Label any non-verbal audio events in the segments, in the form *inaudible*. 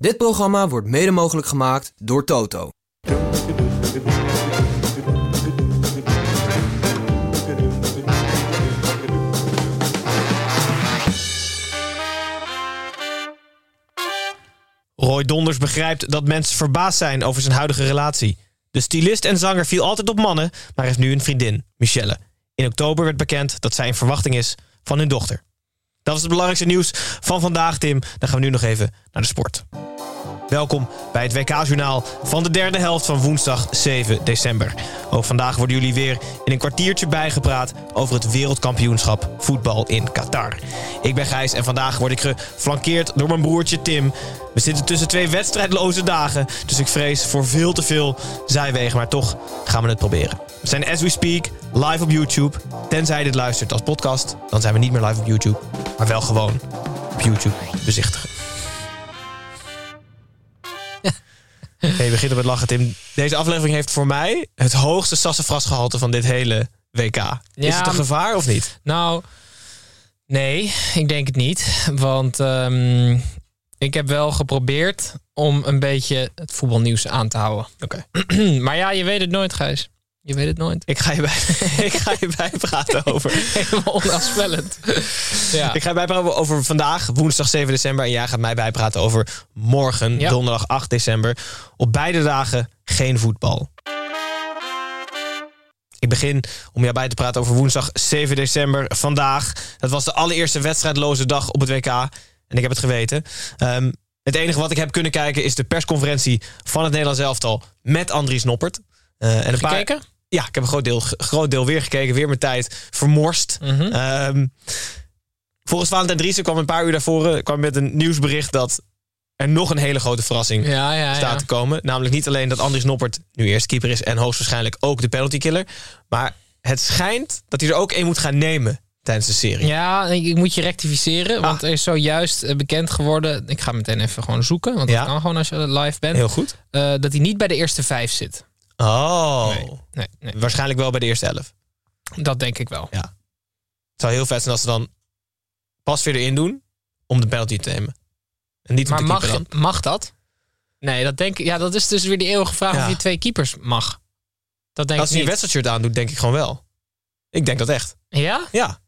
Dit programma wordt mede mogelijk gemaakt door Toto. Roy Donders begrijpt dat mensen verbaasd zijn over zijn huidige relatie. De stylist en zanger viel altijd op mannen, maar heeft nu een vriendin, Michelle. In oktober werd bekend dat zij in verwachting is van hun dochter. Dat was het belangrijkste nieuws van vandaag, Tim. Dan gaan we nu nog even naar de sport. Welkom bij het WK-journaal van de derde helft van woensdag 7 december. Ook vandaag worden jullie weer in een kwartiertje bijgepraat over het wereldkampioenschap voetbal in Qatar. Ik ben Gijs en vandaag word ik geflankeerd door mijn broertje Tim. We zitten tussen twee wedstrijdloze dagen, dus ik vrees voor veel te veel zijwegen, maar toch gaan we het proberen. We zijn as we speak live op YouTube. Tenzij je dit luistert als podcast, dan zijn we niet meer live op YouTube, maar wel gewoon op YouTube bezichtigen. Je begint het lachen, Tim. Deze aflevering heeft voor mij het hoogste sassafrasgehalte van dit hele WK. Is het een gevaar of niet? Nou, nee, ik denk het niet. Want ehm, ik heb wel geprobeerd om een beetje het voetbalnieuws aan te houden. Oké. *clears throat* maar ja, je weet het nooit, Gijs. Je weet het nooit. Ik ga je bij, *laughs* ik ga je bijpraten over. *laughs* Helemaal onafspellend. ja. Ik ga je bijpraten over vandaag, woensdag 7 december. En jij gaat mij bijpraten over morgen, Ja. donderdag 8 december. Op beide dagen geen voetbal. Ik begin om jou bij te praten over woensdag 7 december. Vandaag. Dat was de allereerste wedstrijdloze dag op het WK. En ik heb het geweten. Ehm, het enige wat ik heb kunnen kijken is de persconferentie van het Nederlands elftal met Andries Noppert. Eh, en een paar- Gekeken? Ja, ik heb een groot deel, groot deel weer gekeken. Weer mijn tijd vermorst. Mhm. Ehm, volgens Valentijn Driessen kwam een paar uur daarvoor kwam met een nieuwsbericht dat er nog een hele grote verrassing Ja, ja, staat ja. te komen. Namelijk niet alleen dat Andries Noppert nu eerst keeper is en hoogstwaarschijnlijk ook de penalty killer. Maar het schijnt dat hij er ook één moet gaan nemen tijdens de serie. Ja, ik, moet je rectificeren. Ah. Want er is zojuist eh, bekend geworden. Ik ga meteen even gewoon zoeken. Want dat kan gewoon als je live bent. Heel goed. eh, dat hij niet bij de eerste vijf zit. Oh. Nee, nee, nee. Waarschijnlijk wel bij de eerste elf. Dat denk ik wel. Het zou heel vet zijn als ze dan pas weer erin doen om de penalty te nemen. En niet Maar te mag, dan. mag dat? Nee, dat denk ik. Ja, dat is dus weer die eeuwige vraag Ja. of je twee keepers mag. Dat denk Als hij een wedstrijdshirt aandoet, denk ik gewoon wel. Ik denk dat echt. Ja? Ja.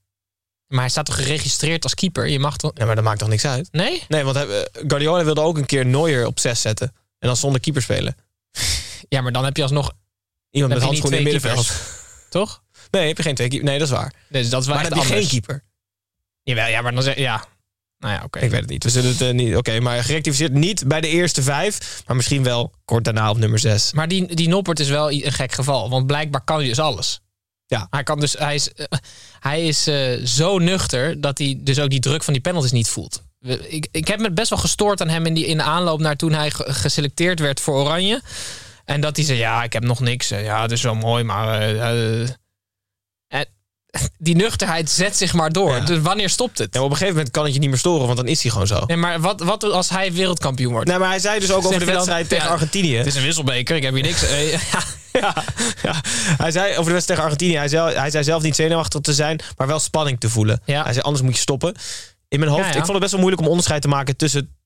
Maar hij staat toch geregistreerd als keeper? Je mag toch... Ja, maar dat maakt toch niks uit? Nee? Nee, want eh, Guardiola wilde ook een keer Neuer op 6 zetten. En dan zonder keeper spelen. Ja, maar dan heb je alsnog... Iemand met handschoenen in middenveld. *laughs* Toch? Nee, heb je geen twee keeper. Nee, dat is waar. Dus dat is wel Maar dan heb je geen keeper. Jawel, ja, maar dan zeg Ja. Nou ja, oké. Ik weet het niet. We zullen het eh, niet. Oké, maar gerectificeerd niet bij de eerste vijf. Maar misschien wel kort daarna op nummer 6. Maar die, die Noppert is wel een gek geval. Want blijkbaar kan hij dus alles. Ja. Hij, kan dus, hij is, eh, hij is eh, zo nuchter dat hij dus ook die druk van die penalties niet voelt. Ik, ik heb me best wel gestoord aan hem in, die, in de aanloop naar toen hij ge- geselecteerd werd voor Oranje. En dat hij zei, ja, ik heb nog niks. Eh, Ja, het is wel mooi, maar... eh, eh. *laughs* Die nuchterheid zet zich maar door. Ja. Dus wanneer stopt het? Ja, op een gegeven moment kan het je niet meer storen, want dan is hij gewoon zo. Nee, maar wat, wat als hij wereldkampioen wordt? Nee, maar hij zei dus ook over de wedstrijd tegen Ja, Argentinië. Het is een wisselbeker, ik heb hier niks. *laughs* Ja. Hij zei over de wedstrijd tegen Argentinië. Hij zei, hij zei zelf niet zenuwachtig te zijn, maar wel spanning te voelen. Hij zei anders moet je stoppen. In mijn hoofd, ik vond het best wel moeilijk om onderscheid te maken tussen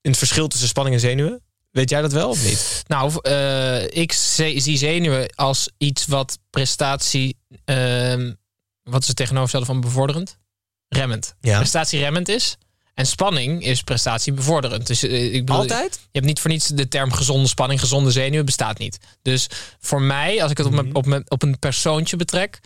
het verschil tussen spanning en zenuwen. Weet jij dat wel of niet? Nou, eh, ik zie zenuwen als iets wat prestatie. ehm, wat is het tegenovergestelde van bevorderend? Remmend. Ja. Prestatie remmend is. En spanning is prestatie bevorderend. Dus eh, ik bedoel, Altijd? Je hebt niet voor niets de term gezonde spanning, gezonde zenuwen bestaat niet. Dus voor mij, als ik het op, Mhm. mijn, op, mijn, op een persoontje betrek,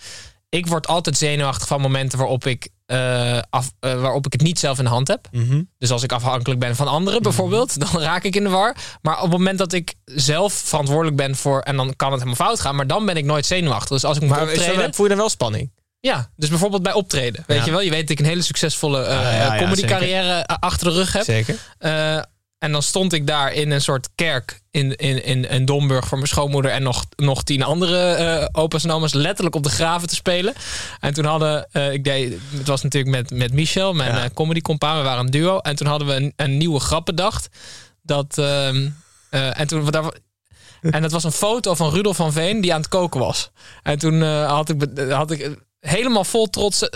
ik word altijd zenuwachtig van momenten waarop ik, eh, af, eh, waarop ik het niet zelf in de hand heb. Mhm. Dus als ik afhankelijk ben van anderen bijvoorbeeld, *laughs* dan raak ik in de war. Maar op het moment dat ik zelf verantwoordelijk ben voor, en dan kan het helemaal fout gaan, maar dan ben ik nooit zenuwachtig. Dus als ik moet Maar optreden, voel je dan wel spanning? Ja, dus bijvoorbeeld bij optreden. Weet Ja. je wel, je weet dat ik een hele succesvolle eh, ja, ja, comedy carrière eh, achter de rug heb. Zeker. En dan stond ik daar in een soort kerk in, in, in, in Domburg voor mijn schoonmoeder en nog, nog tien andere eh opa's en oma's letterlijk op de graven te spelen. En toen hadden, eh, ik deed, het was natuurlijk met, met Michel, mijn Ja. eh, comedy compaan, we waren een duo. En toen hadden we een, een nieuwe grap bedacht. Dat, ehm, eh, en toen, daar, en dat was een foto van Rudolf van Veen die aan het koken was. En toen had, ik, had ik helemaal vol trots.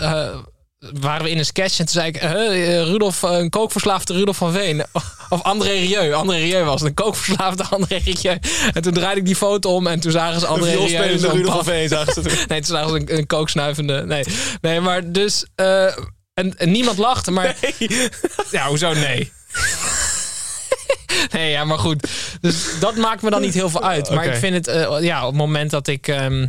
Waren we in een sketch en toen zei ik... eh, Rudolf, eh, een kookverslaafde Rudolf van Veen. *laughs* Of André Rieu. André Rieu was een kookverslaafde *laughs* André Rieu. En toen draaide ik die foto om en toen zagen ze André Rieu. Zo'n Rudolf van Veen zagen ze toen. *laughs* Nee, toen zagen ze een, een kooksnuivende... Nee, nee maar dus... eh, en, en niemand lachte, maar... Ja, hoezo nee? nee, ja, maar goed. Dus dat maakt me dan niet heel veel uit. Maar ik vind het, ja, op het moment dat ik ehm,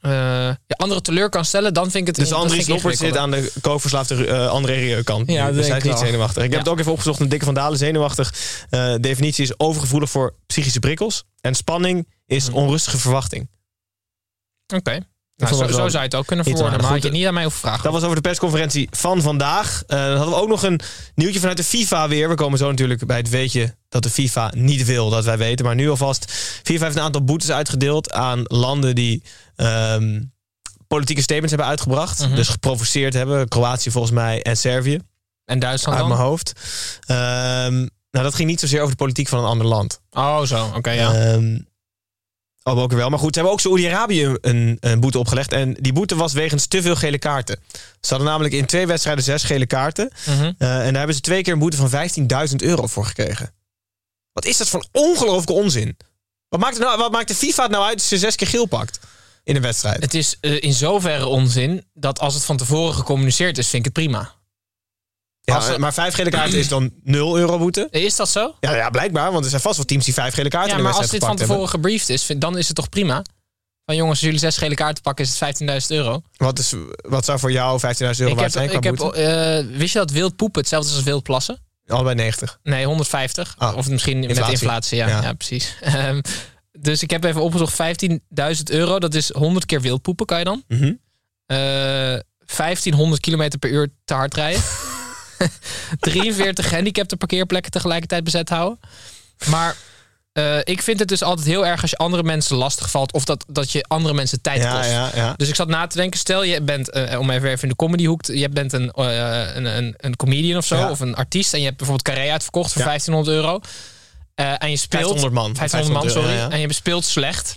eh, ja, anderen teleur kan stellen, dan vind ik het Dus Andries Noppert zit aan de kookverslaafde eh André Rieu kant. Ja, dat dus hij is niet zenuwachtig. Ik Ja. heb het ook even opgezocht. Een dikke van Dalen zenuwachtig. eh, definitie is overgevoelig voor psychische prikkels. En spanning is Mhm. onrustige verwachting. Oké. Nou, zo, zou je het ook kunnen verwoorden. Maar had je niet aan mij hoeven vragen. Dat was over de persconferentie van vandaag. Eh, dan hadden we ook nog een nieuwtje vanuit de FIFA weer. We komen zo natuurlijk bij het weetje dat de FIFA niet wil dat wij weten. Maar nu alvast. FIFA heeft een aantal boetes uitgedeeld aan landen die ehm, politieke statements hebben uitgebracht. Mhm. Dus geprovoceerd hebben. Kroatië volgens mij en Servië. en Duitsland uit dan? mijn hoofd. Ehm, nou, dat ging niet zozeer over de politiek van een ander land. Oh, zo. Oké, ja. Oh, ook weer wel. Maar goed, ze hebben ook Saoedi-Arabië een, een boete opgelegd. En die boete was wegens te veel gele kaarten. Ze hadden namelijk in twee wedstrijden zes gele kaarten. Mhm. Eh, en daar hebben ze twee keer een boete van 15.000 euro voor gekregen. Wat is dat voor ongelooflijke onzin? Wat maakt, het nou, wat maakt de FIFA het nou uit als je zes keer geel pakt in een wedstrijd? Het is eh, in zoverre onzin dat als het van tevoren gecommuniceerd is, vind ik het prima. Ja, als er- maar vijf gele kaarten is dan 0 euro boete? Is dat zo? Ja, ja, blijkbaar. Want er zijn vast wel teams die vijf gele kaarten Ja, in een maar als dit van gepakt hebben. tevoren gebriefd is, vind- dan is het toch prima? Van jongens, als jullie zes gele kaarten pakken, is het 15.000 euro. Wat, is, wat zou voor jou 15.000 euro waard zijn? ik heb, eh, wist je dat wild poepen hetzelfde is als wild plassen? Allebei 90. Nee, 150. Ah, of misschien met inflatie. inflatie. Ja, Ja. ja. precies. *laughs* Dus ik heb even opgezocht, 15.000 euro, dat is 100 keer wild poepen, kan je dan? Mhm. Eh 1500 kilometer per uur te hard rijden. *laughs* 43 gehandicapte parkeerplekken tegelijkertijd bezet houden. Maar eh, ik vind het dus altijd heel erg als je andere mensen lastig valt. Of dat, dat je andere mensen tijd Ja, kost. ja, ja. Dus ik zat na te denken, stel je bent, eh, om even even in de comedyhoek, je bent een, eh, een, een, een comedian of zo, of een artiest, en je hebt bijvoorbeeld Carré uitverkocht voor Ja. 1500 euro. Eh, en je speelt 500 man. 500 man, sorry. ja, ja. En je speelt slecht.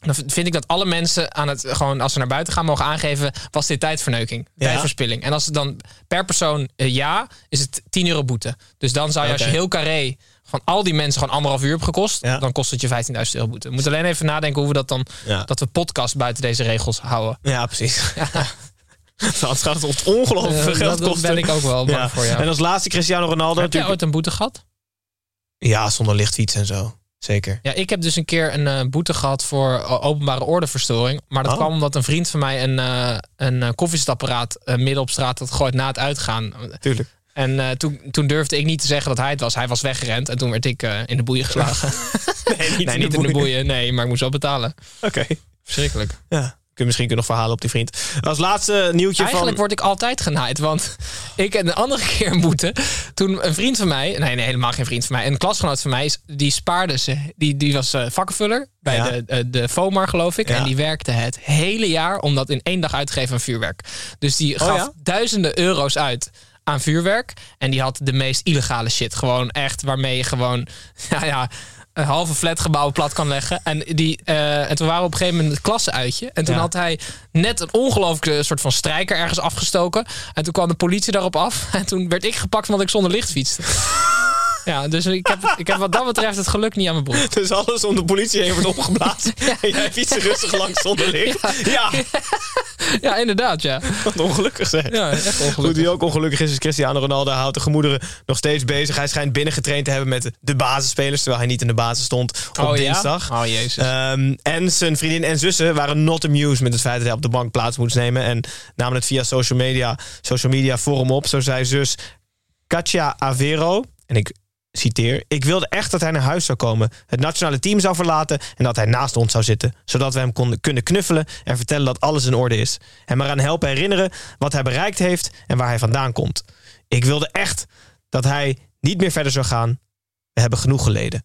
Dan vind ik dat alle mensen aan het gewoon als ze naar buiten gaan mogen aangeven was dit tijdverneuking, Ja. tijdverspilling. En als het dan per persoon eh, ja, is het 10 euro boete. Dus dan zou je als je heel carré van al die mensen gewoon anderhalf uur hebt gekost, Ja. dan kost het je 15.000 euro boete. We moeten alleen even nadenken hoe we dat dan Ja. dat we podcast buiten deze regels houden. Ja, precies. *laughs* *laughs* Anders gaat het ons ongelooflijk veel Eh, geld dat kosten. ben ik ook wel bang voor. Ja. En als laatste Cristiano Ronaldo. Heb jij natuurlijk- ooit een boete gehad? Ja, zonder lichtfiets en zo. Zeker. Ja, ik heb dus een keer een eh, boete gehad voor eh, openbare ordeverstoring. Maar dat Oh. kwam omdat een vriend van mij een, eh een koffiezetapparaat midden op straat had gegooid na het uitgaan. Tuurlijk. En toen, toen durfde ik niet te zeggen dat hij het was. Hij was weggerend en toen werd ik in de boeien geslagen. *laughs* Nee, niet, nee, niet in de boeien. Nee, maar ik moest wel betalen. Oké. Verschrikkelijk. Ja. Kun je misschien nog verhalen op die vriend. Als laatste nieuwtje Eigenlijk van... word ik altijd genaaid. Want ik heb een andere keer *laughs* boete. Toen een vriend van mij, nee, nee, helemaal geen vriend van mij, een klasgenoot van mij, is- die spaarde ze. Die, die was eh, vakkenvuller bij Ja. de, eh, de FOMAR, geloof ik. Ja. En die werkte het hele jaar om dat in één dag uit te geven aan vuurwerk. Dus die gaf Oh ja? duizenden euro's uit aan vuurwerk. En die had de meest illegale shit. Gewoon echt waarmee je gewoon, *laughs* ja, ja, een halve flatgebouw plat kan leggen. En, die, eh, en toen waren we op een gegeven moment het klassenuitje. En toen Ja. had hij net een ongelooflijke soort van strijker ergens afgestoken. En toen kwam de politie daarop af. *laughs* En toen werd ik gepakt omdat ik zonder licht fietste. Ja, dus ik heb, ik heb wat dat betreft het geluk niet aan mijn broek. Dus alles om de politie heen wordt opgeblazen. En jij fietst rustig langs zonder licht. Ja, Ja, inderdaad, ja. wat ongelukkig zeg. Ja, echt Goed, ongelukkig. wie ook ongelukkig is, is Cristiano Ronaldo. Houdt de gemoederen nog steeds bezig. Hij schijnt binnengetraind te hebben met de basisspelers... terwijl hij niet in de basis stond op oh, dinsdag. Ja? Oh, jezus. Ehm, en zijn vriendin en zussen waren not amused met het feit dat hij op de bank plaats moest nemen. En namen het via social media, social media forum op. Zo zei zus Katja Avero. En ik citeer... Ik wilde echt dat hij naar huis zou komen, het nationale team zou verlaten... en dat hij naast ons zou zitten, zodat we hem konden kunnen knuffelen... en vertellen dat alles in orde is. Hem eraan helpen herinneren wat hij bereikt heeft en waar hij vandaan komt. Ik wilde echt dat hij niet meer verder zou gaan. We hebben genoeg geleden.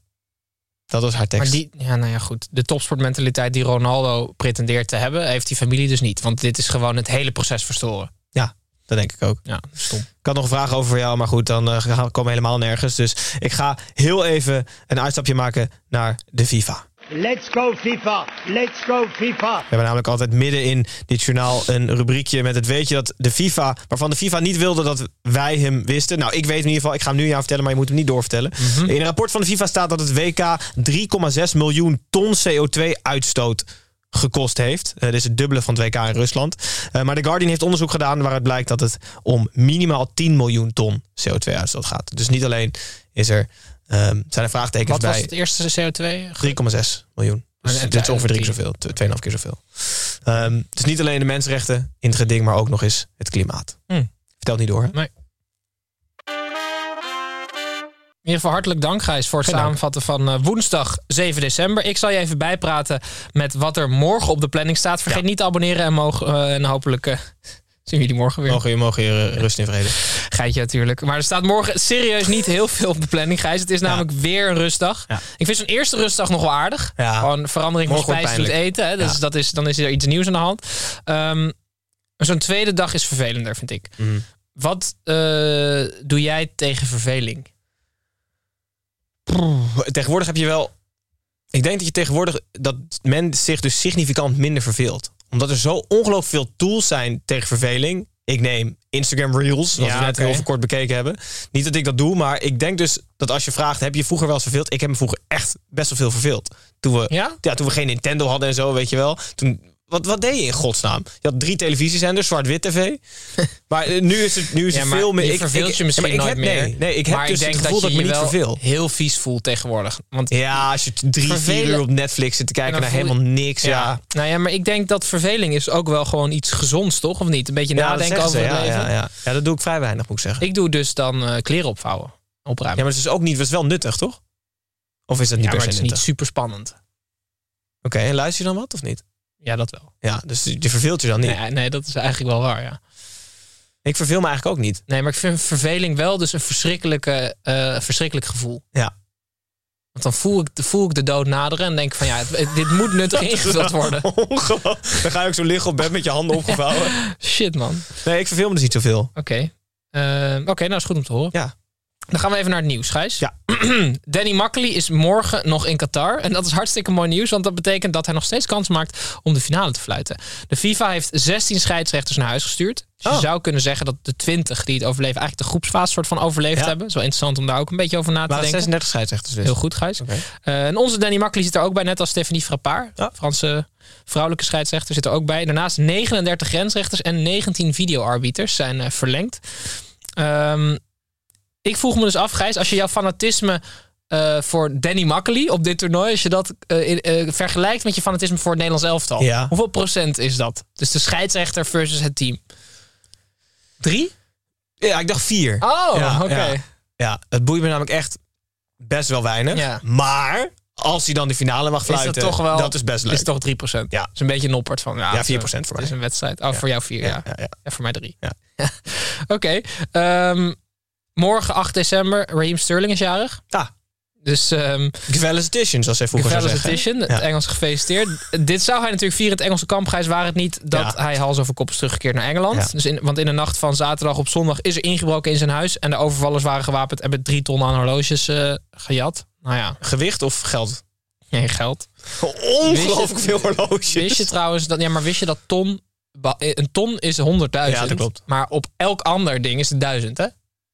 Dat was haar tekst. Maar die, ja, nou ja, goed. De topsportmentaliteit die Ronaldo pretendeert te hebben, heeft die familie dus niet. Want dit is gewoon het hele proces verstoren. Ja, dat denk ik ook. Ja, stom. Ik had nog een vraag over voor jou, maar goed, dan uh, gaan we komen helemaal nergens. Dus ik ga heel even een uitstapje maken naar de FIFA. Let's go FIFA, let's go FIFA. We hebben namelijk altijd midden in dit journaal een rubriekje met het weetje dat de FIFA, waarvan de FIFA niet wilde dat wij hem wisten. Nou, ik weet in ieder geval, ik ga hem nu aan jou vertellen, maar je moet hem niet doorvertellen. In een rapport van de FIFA staat dat het WK 3,6 miljoen ton CO2 uitstoot gekost heeft. Uh, dit is het dubbele van het WK in Rusland. Uh, maar The Guardian heeft onderzoek gedaan waaruit blijkt dat het om minimaal 10 miljoen ton CO2-uitstoot gaat. Dus niet alleen is er, um, zijn er vraagtekens Wat bij... was het eerste CO2? 3,6 miljoen. Dus dit is ongeveer drie keer zoveel. tw- Tweeënhalf keer zoveel. Ehm dus niet alleen de mensenrechten in het geding, maar ook nog eens het klimaat. Hm. Vertel het niet door. hè? Nee. In ieder geval hartelijk dank, Gijs, voor het Geen dank. samenvatten van eh, woensdag 7 december. Ik zal je even bijpraten met wat er morgen op de planning staat. Vergeet Ja. niet te abonneren en, mogen, eh, en hopelijk eh, *laughs* zien we jullie morgen weer. Mogen je, mogen je rust in vrede. Geitje natuurlijk. Maar er staat morgen serieus niet heel veel op de planning, Gijs. Het is namelijk weer een rustdag. Ja. Ik vind zo'n eerste rustdag nog wel aardig. Ja. Gewoon verandering van spijs doet eten. Hè? Dus dat is, dan is er iets nieuws aan de hand. Ehm, zo'n tweede dag is vervelender, vind ik. Mhm. Wat doe jij tegen verveling? Tegenwoordig heb je wel... Ik denk dat je tegenwoordig... dat men zich dus significant minder verveelt. Omdat er zo ongelooflijk veel tools zijn tegen verveling. Ik neem Instagram Reels, wat Ja, we net oké. heel kort bekeken hebben. Niet dat ik dat doe, maar ik denk dus dat als je vraagt... heb je vroeger wel eens verveeld? Ik heb me vroeger echt best wel veel verveeld. Toen we, Ja? ja, toen we geen Nintendo hadden en zo, weet je wel. Toen, wat, wat deed je in godsnaam? Je had drie televisiezenders, zwart-wit tv. *laughs* maar eh, nu is het, nu is Ja, er maar veel meer... je ik- verveelt ik- je misschien ja, nooit heb, meer. Nee, nee, ik heb maar dus ik denk het gevoel dat, je ik me je niet verveel. heel vies voelt tegenwoordig. Want Ja, als je drie, vier uur op Netflix zit te kijken En naar helemaal niks. Ja, Nou ja, maar ik denk dat verveling is ook wel gewoon iets gezonds, toch? Of niet? Een beetje Ja, dat nadenken over ze, het ja, leven. Ja, ja. ja, dat doe ik vrij weinig, moet ik zeggen. Ik doe dus dan eh, kleren opvouwen. Opruimen. ja, maar het is ook niet, het is wel nuttig, toch? Of is dat niet Ja, per maar se het is niet super spannend. Oké, en luister je dan wat of niet? Ja, dat wel. Ja, dus je verveelt je dan niet. Nee, nee, dat is eigenlijk wel waar, ja. Ik verveel me eigenlijk ook niet. Nee, maar ik vind verveling wel dus een verschrikkelijke, eh, verschrikkelijk gevoel. Ja. Want dan voel ik, voel ik de dood naderen en denk ik van ja, het- dit moet nuttig *laughs* ingevuld worden. Ongelooflijk. Dan ga ook zo liggen op bed met je handen opgevouwen. *laughs* Shit man. Nee, ik verveel me dus niet zoveel. Oké. Eh, Oké, nou is goed om te horen. Ja. Dan gaan we even naar het nieuws, Gijs. Ja. *clears throat* Danny Makkely is morgen nog in Qatar. En dat is hartstikke mooi nieuws, want dat betekent dat hij nog steeds kans maakt om de finale te fluiten. De FIFA heeft 16 scheidsrechters naar huis gestuurd. Dus Oh. je zou kunnen zeggen dat de 20 die het overleven eigenlijk de groepsfase soort van overleefd Ja. hebben. Dat is wel interessant om daar ook een beetje over na te Maar denken. 36 scheidsrechters dus. Heel goed, Gijs. Eh, en onze Danny Makkely zit er ook bij, net als Stephanie Frappard. Ja. Franse vrouwelijke scheidsrechter zit er ook bij. Daarnaast 39 grensrechters en 19 videoarbiters zijn eh, verlengd. Ehm, ik vroeg me dus af, Gijs, als je jouw fanatisme eh, voor Danny Makkely op dit toernooi, als je dat eh, eh, vergelijkt met je fanatisme voor het Nederlands elftal, Ja. hoeveel procent is dat? Dus de scheidsrechter versus het team. Drie? Ja, ik dacht vier. Oh, Ja, oké. ja. Ja, het boeit me namelijk echt best wel weinig. Ja. Maar als hij dan de finale mag Is dat fluiten, toch wel? dat is best leuk. Is toch 3 procent? Ja. Dat is een beetje noppert van. Ja, Ja, het is 4% voor Het mij. is een wedstrijd. Oh, voor jou 4, ja. ja, ja, ja. Ja, voor mij 3. Ja. *laughs* Oké. ehm, morgen 8 december, Raheem Sterling is jarig. Ah, Dus um, Felicitations, zoals hij vroeger zou zeggen. Edition, het Ja. Engels gefeliciteerd. Dit zou hij natuurlijk vieren, het Engelse kampgrijs, waar het niet dat Ja. hij hals over kop is teruggekeerd naar Engeland. Ja. Dus in, want in de nacht van zaterdag op zondag is er ingebroken in zijn huis. En de overvallers waren gewapend en hebben drie ton aan horloges eh, gejat. Nou ja, Gewicht of geld? geen geld. Ongelooflijk veel horloges. Wist je trouwens dat, ja, maar wist je dat ton, ba- een ton is 100.000? Ja, dat klopt. Maar op elk ander ding is het 1000, hè?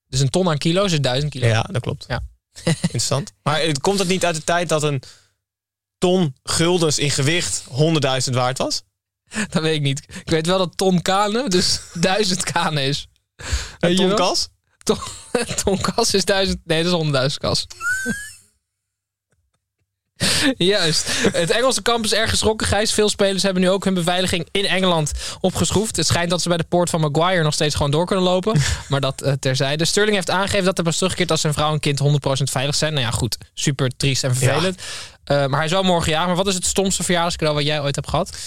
Dus een ton aan kilo's is 1000 kilo. Ja, dat klopt. Ja. *laughs* Interessant. Maar het komt het niet uit de tijd dat een ton guldens in gewicht 100.000 waard was? *laughs* Dat weet ik niet. Ik weet wel dat ton kanen, dus *laughs* 1000 kanen is. Je ton kas? Ton, ton kas is 1000. Nee, dat is 100.000 kas. *laughs* Juist. Het Engelse kamp is erg geschrokken, Gijs. Veel spelers hebben nu ook hun beveiliging in Engeland opgeschroefd. Het schijnt dat ze bij de poort van Maguire nog steeds gewoon door kunnen lopen. *laughs* Maar dat eh, terzijde. Sterling heeft aangegeven dat hij pas terugkeert als zijn vrouw en kind 100% veilig zijn. Nou ja, goed. Super triest en vervelend. Eh, maar hij zou morgen jagen. Maar wat is het stomste verjaardagscadeau wat jij ooit hebt gehad?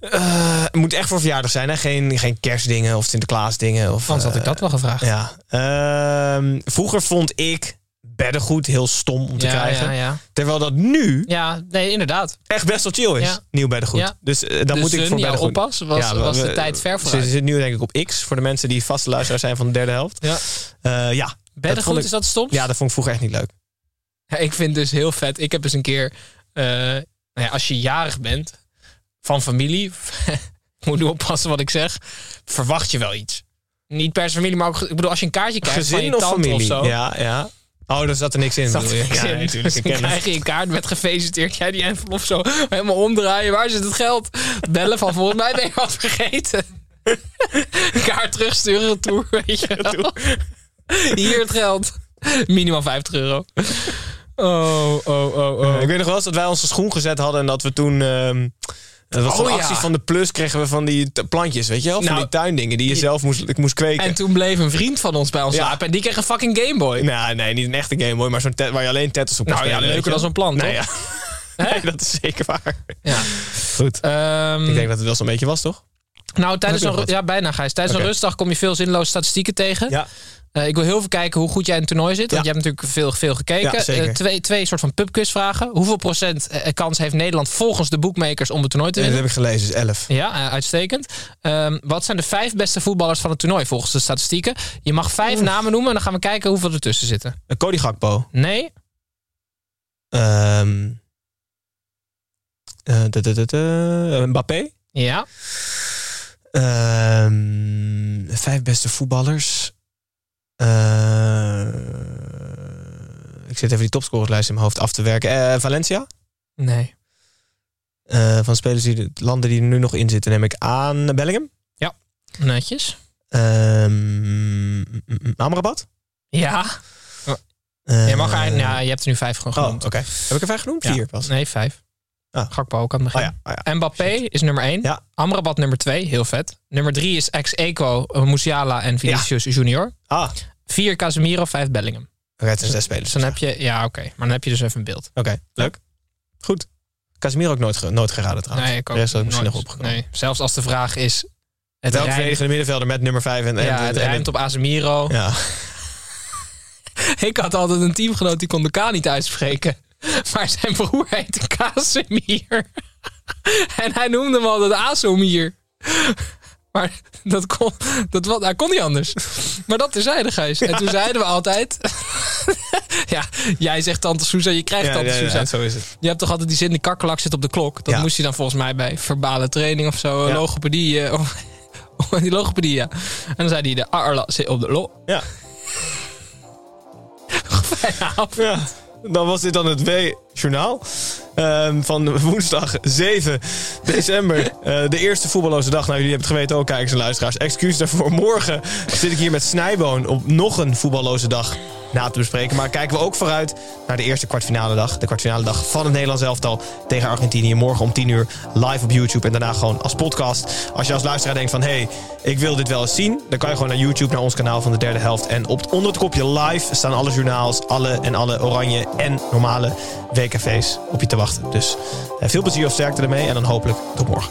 Eh, het moet echt voor verjaardag zijn, hè? Geen, geen kerstdingen of Sinterklaasdingen. Of, Anders had ik dat wel gevraagd. Ja. Ehm, vroeger vond ik beddengoed heel stom om te Ja, krijgen. ja, ja. Terwijl dat nu Ja, nee, inderdaad. echt best wel chill is. Nieuw beddengoed. Dus eh, dan Dus, moet ik eh, voor beddengoed. oppas was- we- was de we- tijd ver Ze vooruit. zit nu denk ik op X voor de mensen die vaste luisteraar zijn van de derde helft. Ja. Eh, ja. Beddengoed, ik- is dat stom? Ja, dat vond ik vroeger echt niet leuk. Ja, ik vind dus heel vet. Ik heb eens een keer, nou ja, als je jarig bent van familie, *laughs* moet nu oppassen wat ik zeg, verwacht je wel iets. Niet per familie, maar ook, ik bedoel, als je een kaartje krijgt van je of tante familie? of zo. Ja, ja. Oh, daar zat er niks in. Zat er niks ja, in. nee, natuurlijk. Dus krijg je een kaart met gefeliciteerd. Jij die envelop zo helemaal omdraaien. Waar zit het geld? Bellen van volgens mij ben je wat vergeten. kaart terugsturen, retour, weet je wel. Hier het geld. Minimaal 50 euro. Oh, oh, oh, oh. Ik weet nog wel eens dat wij onze schoen gezet hadden en dat we toen. ehm dat was Oh, ja. actie van de Plus kregen we van die plantjes, weet je wel? Van Nou, die tuindingen die je zelf moest, ik moest kweken. En toen bleef een vriend van ons bij ons Ja. slapen. En die kreeg een fucking Gameboy. Nou, nee, niet een echte Game Boy, maar zo'n waar je alleen Tetris op kan Nou ja, leuker dan zo'n plant, Nee, toch? ja. *laughs* nee, dat is zeker waar. Ja. Goed. Ehm, ik denk dat het wel zo'n beetje was, toch? Nou, tijdens een, ja, bijna Gijs. Tijdens een rustdag kom je veel zinloze statistieken tegen. Ja. Eh, ik wil heel veel kijken hoe goed jij in het toernooi zit. Want Ja. je hebt natuurlijk veel, veel gekeken. Ja. Eh, twee, twee soort van pubquizvragen. Hoeveel procent eh, kans heeft Nederland volgens de boekmakers om het toernooi te dat winnen? heb ik gelezen, is 11. Ja, uitstekend. Ehm, wat zijn de vijf beste voetballers van het toernooi volgens de statistieken? Je mag vijf namen noemen en dan gaan we kijken hoeveel ertussen zitten. Uh, Cody Gakpo. Nee? Ehm eh, eh, Mbappé. Ja? Ehm, vijf beste voetballers. Eh, ik zit even die topscorerslijst in mijn hoofd af te werken. Eh, Valencia. Nee. Eh, van spelers die de landen die er nu nog in zitten, neem ik aan Bellingham. Netjes. Ehm mm, mm, Amrabat. Ja. Je mag eigenlijk, ja, je hebt er nu vijf gewoon Oh, genoemd. oké. Heb ik er vijf genoemd? Ja. Vier pas. Nee, vijf. Ah. Gakpo ook aan het Oh begin. ja, oh ja. Mbappé is nummer 1. Ja. Amrabat nummer 2, heel vet. Nummer 3 is ex-Eco, eh, Musiala en Vinicius Junior. Ah, 4 Casemiro, 5 Bellingham. oké, het zijn zes spelers. Dus dan heb je, ja oké, maar dan heb je dus even een beeld. Oké, leuk. Goed. Casemiro ook nooit, nooit geraden trouwens. Nee, ik ook De rest ik misschien nog opgenomen. Nee, zelfs als de vraag is, het rijmt, verdedigende middenvelder met nummer 5 en, en, ja, het en- op Casemiro. Ja. *laughs* Ik had altijd een teamgenoot die kon de K niet uitspreken. *laughs* Maar zijn broer heette Casemir. *laughs* En hij noemde hem altijd Azomir. *laughs* Maar dat kon, dat, wat, hij kon niet anders. Maar dat terzijde, Gijs. En toen zeiden we altijd... ja, jij zegt Tante Sousa, je krijgt Ja, Tante ja, zo is het. Je hebt toch altijd die zin, de kakkelak zit op de klok. Dat moest je dan volgens mij bij verbale training of zo, logopedie. eh, Of, die logopedie, ja. En dan zei hij, de arla zit op de lo. Ja. Fijne avond. ja. Dan was dit dan het W-journaal. Ehm, van woensdag 7 december. *laughs* Eh, de eerste voetballoze dag. Nou, jullie hebben het geweten ook, kijkers en luisteraars. Excuus daarvoor. Morgen zit ik hier met Snijboon op nog een voetballoze dag na te bespreken. Maar kijken we ook vooruit naar de eerste kwartfinale dag. De kwartfinale dag van het Nederlands elftal tegen Argentinië. Morgen om 10 uur live op YouTube. En daarna gewoon als podcast. Als je als luisteraar denkt van... hé, hey, ik wil dit wel eens zien. Dan kan je gewoon naar YouTube, naar ons kanaal van de derde helft. En op, onder het kopje live staan alle journaals. Alle en alle oranje en normale WKV's op je te wachten. Dus eh, veel plezier of sterkte ermee. En dan hopelijk tot morgen.